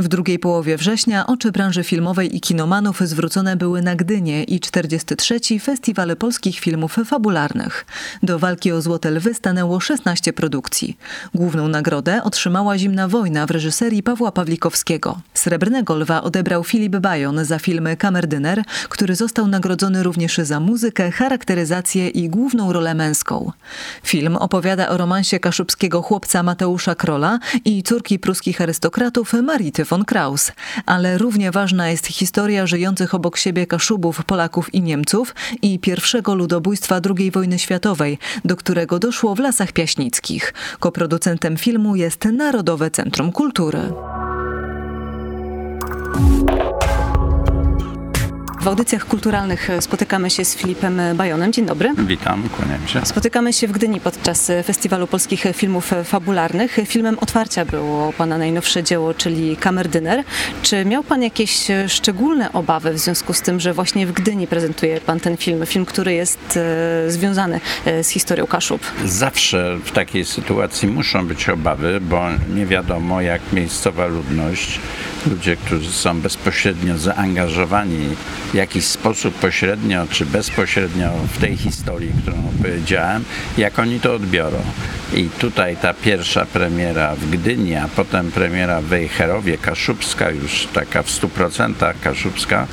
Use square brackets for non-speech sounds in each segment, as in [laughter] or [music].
W drugiej połowie września oczy branży filmowej i kinomanów zwrócone były na Gdynię i 43. Festiwal Polskich Filmów Fabularnych. Do walki o Złote Lwy stanęło 16 produkcji. Główną nagrodę otrzymała Zimna Wojna w reżyserii Pawła Pawlikowskiego. Srebrnego Lwa odebrał Filip Bajon za film Kamerdyner, który został nagrodzony również za muzykę, charakteryzację i główną rolę męską. Film opowiada o romansie kaszubskiego chłopca Mateusza Krola i córki pruskich arystokratów Marity von Kraus. Ale równie ważna jest historia żyjących obok siebie Kaszubów, Polaków i Niemców i pierwszego ludobójstwa II wojny światowej, do którego doszło w Lasach Piaśnickich. Koproducentem filmu jest Narodowe Centrum Kultury. W audycjach kulturalnych spotykamy się z Filipem Bajonem. Dzień dobry. Witam, kłaniam się. Spotykamy się w Gdyni podczas Festiwalu Polskich Filmów Fabularnych. Filmem otwarcia było Pana najnowsze dzieło, czyli Kamerdyner. Czy miał Pan jakieś szczególne obawy w związku z tym, że właśnie w Gdyni prezentuje Pan ten film, film, który jest e, związany e, z historią Kaszub? Zawsze w takiej sytuacji muszą być obawy, bo nie wiadomo jak miejscowa ludność, ludzie, którzy są bezpośrednio zaangażowani w jakiś sposób pośrednio czy bezpośrednio w tej historii, którą opowiedziałem, jak oni to odbiorą. I tutaj ta pierwsza premiera w Gdyni, a potem premiera w Wejherowie, kaszubska, już taka w 100% kaszubska,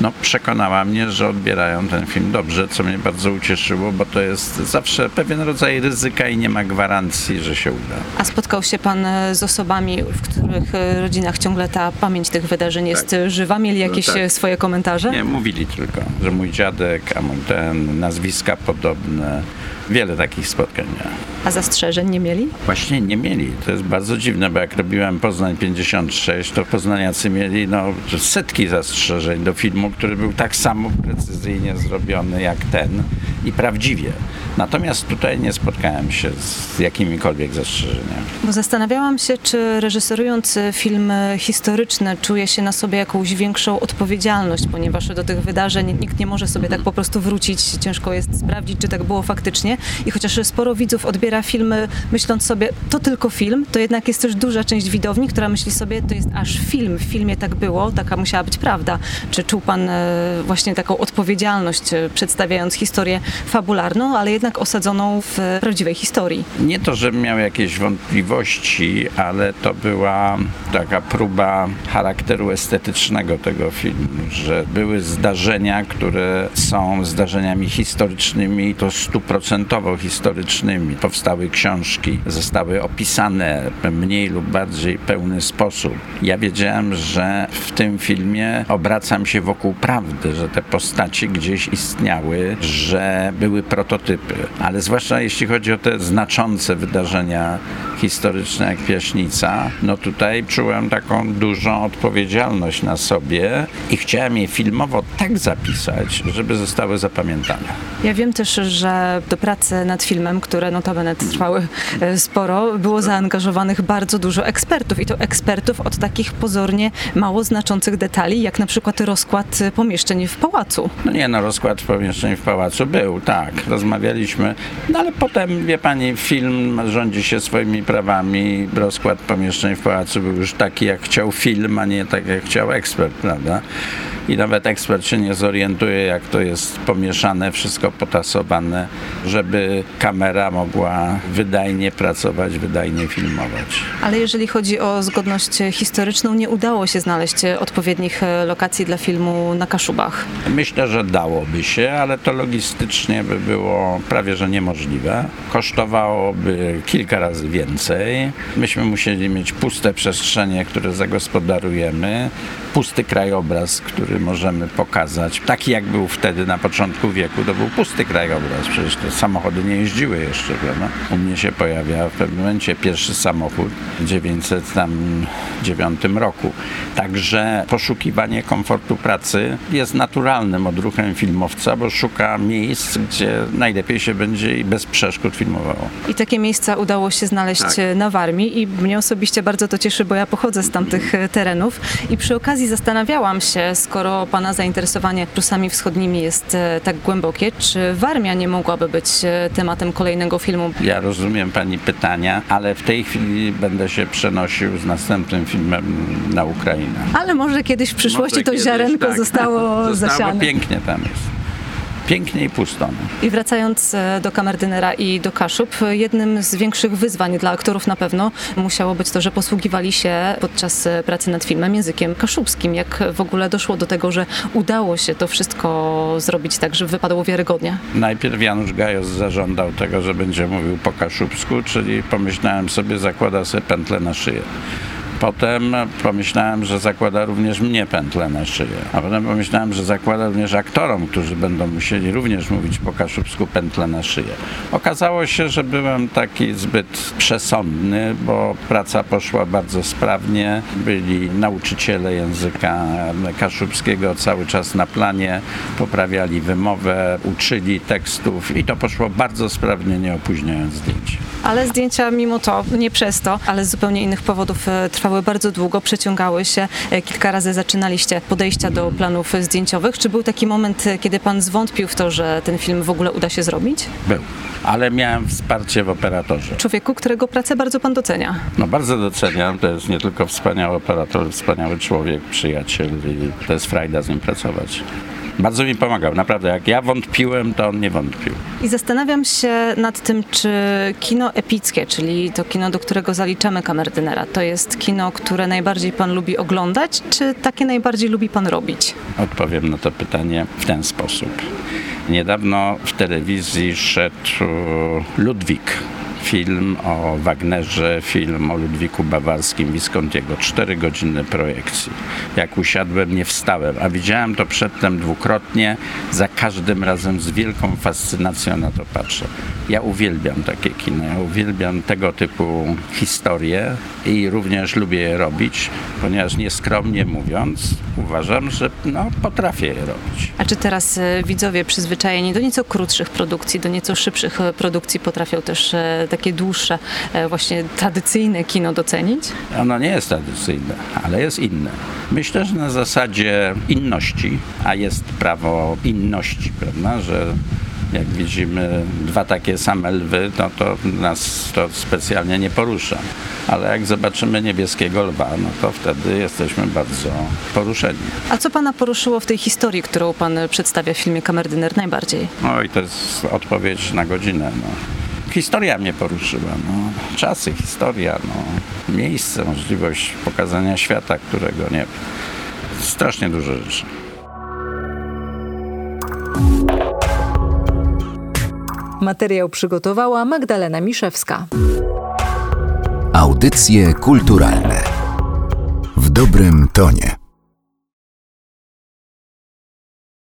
no przekonała mnie, że odbierają ten film dobrze, co mnie bardzo ucieszyło, bo to jest zawsze pewien rodzaj ryzyka i nie ma gwarancji, że się uda. A spotkał się Pan z osobami, w których rodzinach ciągle ta pamięć tych wydarzeń jest tak. żywa? Mieli jakieś no tak. swoje komentarze? Nie, mówili tylko, że mój dziadek, a mój ten, nazwiska podobne. Wiele takich spotkań miałem. A zastrzeżeń nie mieli? Właśnie nie mieli. To jest bardzo dziwne, bo jak robiłem Poznań 56, to poznaniacy mieli no, setki zastrzeżeń do filmu, który był tak samo precyzyjnie zrobiony jak ten i prawdziwie. Natomiast tutaj nie spotkałem się z jakimikolwiek zastrzeżeniami. Bo zastanawiałam się, czy reżyserując filmy historyczne czuje się na sobie jakąś większą odpowiedzialność, ponieważ do tych wydarzeń nikt nie może sobie tak po prostu wrócić. Ciężko jest sprawdzić, czy tak było faktycznie. I chociaż sporo widzów odbiera filmy myśląc sobie, to tylko film, to jednak jest też duża część widowni, która myśli sobie, to jest aż film. W filmie tak było, taka musiała być prawda. Czy czuł pan e, właśnie taką odpowiedzialność, e, przedstawiając historię fabularną, ale jednak osadzoną w prawdziwej historii. Nie to, że miał jakieś wątpliwości, ale to była taka próba charakteru estetycznego tego filmu, że były zdarzenia, które są zdarzeniami historycznymi, to stuprocentowo historycznymi. Książki, zostały opisane w mniej lub bardziej pełny sposób. Ja wiedziałem, że w tym filmie obracam się wokół prawdy, że te postaci gdzieś istniały, że były prototypy ale zwłaszcza jeśli chodzi o te znaczące wydarzenia historyczne jak Piaśnica, no tutaj czułem taką dużą odpowiedzialność na sobie i chciałem je filmowo tak zapisać, żeby zostały zapamiętane. Ja wiem też, że do pracy nad filmem, które notabene trwały e, sporo, było zaangażowanych bardzo dużo ekspertów i to ekspertów od takich pozornie mało znaczących detali, jak na przykład rozkład pomieszczeń w pałacu. No nie, no rozkład pomieszczeń w pałacu był, tak. Rozmawialiśmy, no ale potem, wie pani, film rządzi się swoimi prawami. Rozkład pomieszczeń w pałacu był już taki, jak chciał film, a nie tak, jak chciał ekspert, prawda? I nawet ekspert się nie zorientuje, jak to jest pomieszane, wszystko potasowane, żeby kamera mogła wydajnie pracować, wydajnie filmować. Ale jeżeli chodzi o zgodność historyczną, nie udało się znaleźć odpowiednich lokacji dla filmu na Kaszubach. Myślę, że dałoby się, ale to logistycznie by było prawie że niemożliwe. Kosztowałoby kilka razy więcej. Myśmy musieli mieć puste przestrzenie, które zagospodarujemy, pusty krajobraz, który możemy pokazać. Taki jak był wtedy na początku wieku, to był pusty krajobraz. Przecież te samochody nie jeździły jeszcze, prawda? U mnie się pojawia w pewnym momencie pierwszy samochód w 1909 roku. Także poszukiwanie komfortu pracy jest naturalnym odruchem filmowca, bo szuka miejsc, gdzie najlepiej się będzie i bez przeszkód filmowało. I takie miejsca udało się znaleźć tak. na Warmii i mnie osobiście bardzo to cieszy, bo ja pochodzę z tamtych terenów i przy okazji zastanawiałam się, skoro skoro Pana zainteresowanie Prusami Wschodnimi jest e, tak głębokie, czy Warmia nie mogłaby być e, tematem kolejnego filmu? Ja rozumiem Pani pytania, ale w tej chwili będę się przenosił z następnym filmem na Ukrainę. Ale może kiedyś w przyszłości może to kiedyś, ziarenko tak. zostało, [laughs] zostało zasiane. pięknie tam jest pięknie i pusto. I wracając e, do kamerdynera i do Kaszub, jednym z większych wyzwań dla aktorów na pewno musiało być to, że posługiwali się podczas e, pracy nad filmem językiem kaszubskim. Jak w ogóle doszło do tego, że udało się to wszystko zrobić tak, żeby wypadło wiarygodnie? Najpierw Janusz Gajos zażądał tego, że będzie mówił po kaszubsku, czyli pomyślałem sobie, zakłada sobie pętlę na szyję. Potem pomyślałem, że zakłada również mnie pętlę na szyję. A potem pomyślałem, że zakłada również aktorom, którzy będą musieli również mówić po kaszubsku pętlę na szyję. Okazało się, że byłem taki zbyt przesądny, bo praca poszła bardzo sprawnie. Byli nauczyciele języka kaszubskiego cały czas na planie, poprawiali wymowę, uczyli tekstów i to poszło bardzo sprawnie, nie opóźniając zdjęć. Ale zdjęcia mimo to, nie przez to, ale z zupełnie innych powodów e, trwały trwały bardzo długo, przeciągały się. E, kilka razy zaczynaliście podejścia do planów zdjęciowych. Czy był taki moment, e, kiedy pan zwątpił w to, że ten film w ogóle uda się zrobić? Był, ale miałem wsparcie w operatorze. Człowieku, którego pracę bardzo pan docenia. No bardzo doceniam. To jest nie tylko wspaniały operator, wspaniały człowiek, przyjaciel i to jest frajda z nim pracować. Bardzo mi pomagał, naprawdę. Jak ja wątpiłem, to on nie wątpił. I zastanawiam się nad tym, czy kino epickie, czyli to kino, do którego zaliczamy kamerdynera, to jest kino, które najbardziej pan lubi oglądać, czy takie najbardziej lubi pan robić? Odpowiem na to pytanie w ten sposób. Niedawno w telewizji szedł Ludwik, film o Wagnerze, film o Ludwiku Bawarskim, Viscontiego. Cztery godziny projekcji. Jak usiadłem, nie wstałem, a widziałem to przedtem dwukrotnie. Za każdym razem z wielką fascynacją na to patrzę. Ja uwielbiam takie kino, ja uwielbiam tego typu historie i również lubię je robić, ponieważ nieskromnie mówiąc, uważam, że no, potrafię je robić. A czy teraz e, widzowie przyzwyczajeni do nieco krótszych produkcji, do nieco szybszych e, produkcji potrafią też e, takie dłuższe, właśnie tradycyjne kino docenić? Ono nie jest tradycyjne, ale jest inne. Myślę, że na zasadzie inności, a jest prawo inności, prawda, że jak widzimy dwa takie same lwy, no to nas to specjalnie nie porusza. Ale jak zobaczymy niebieskiego lwa, no to wtedy jesteśmy bardzo poruszeni. A co pana poruszyło w tej historii, którą pan przedstawia w filmie Kamerdyner najbardziej? No i to jest odpowiedź na godzinę. No. Historia mnie poruszyła. No. Czasy, historia, no. miejsce, możliwość pokazania świata, którego nie. Strasznie dużo rzeczy. Materiał przygotowała Magdalena Miszewska. Audycje kulturalne w dobrym tonie.